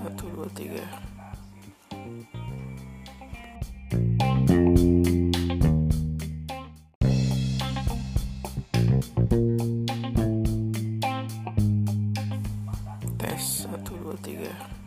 satu dua tiga. Tes satu dua tiga.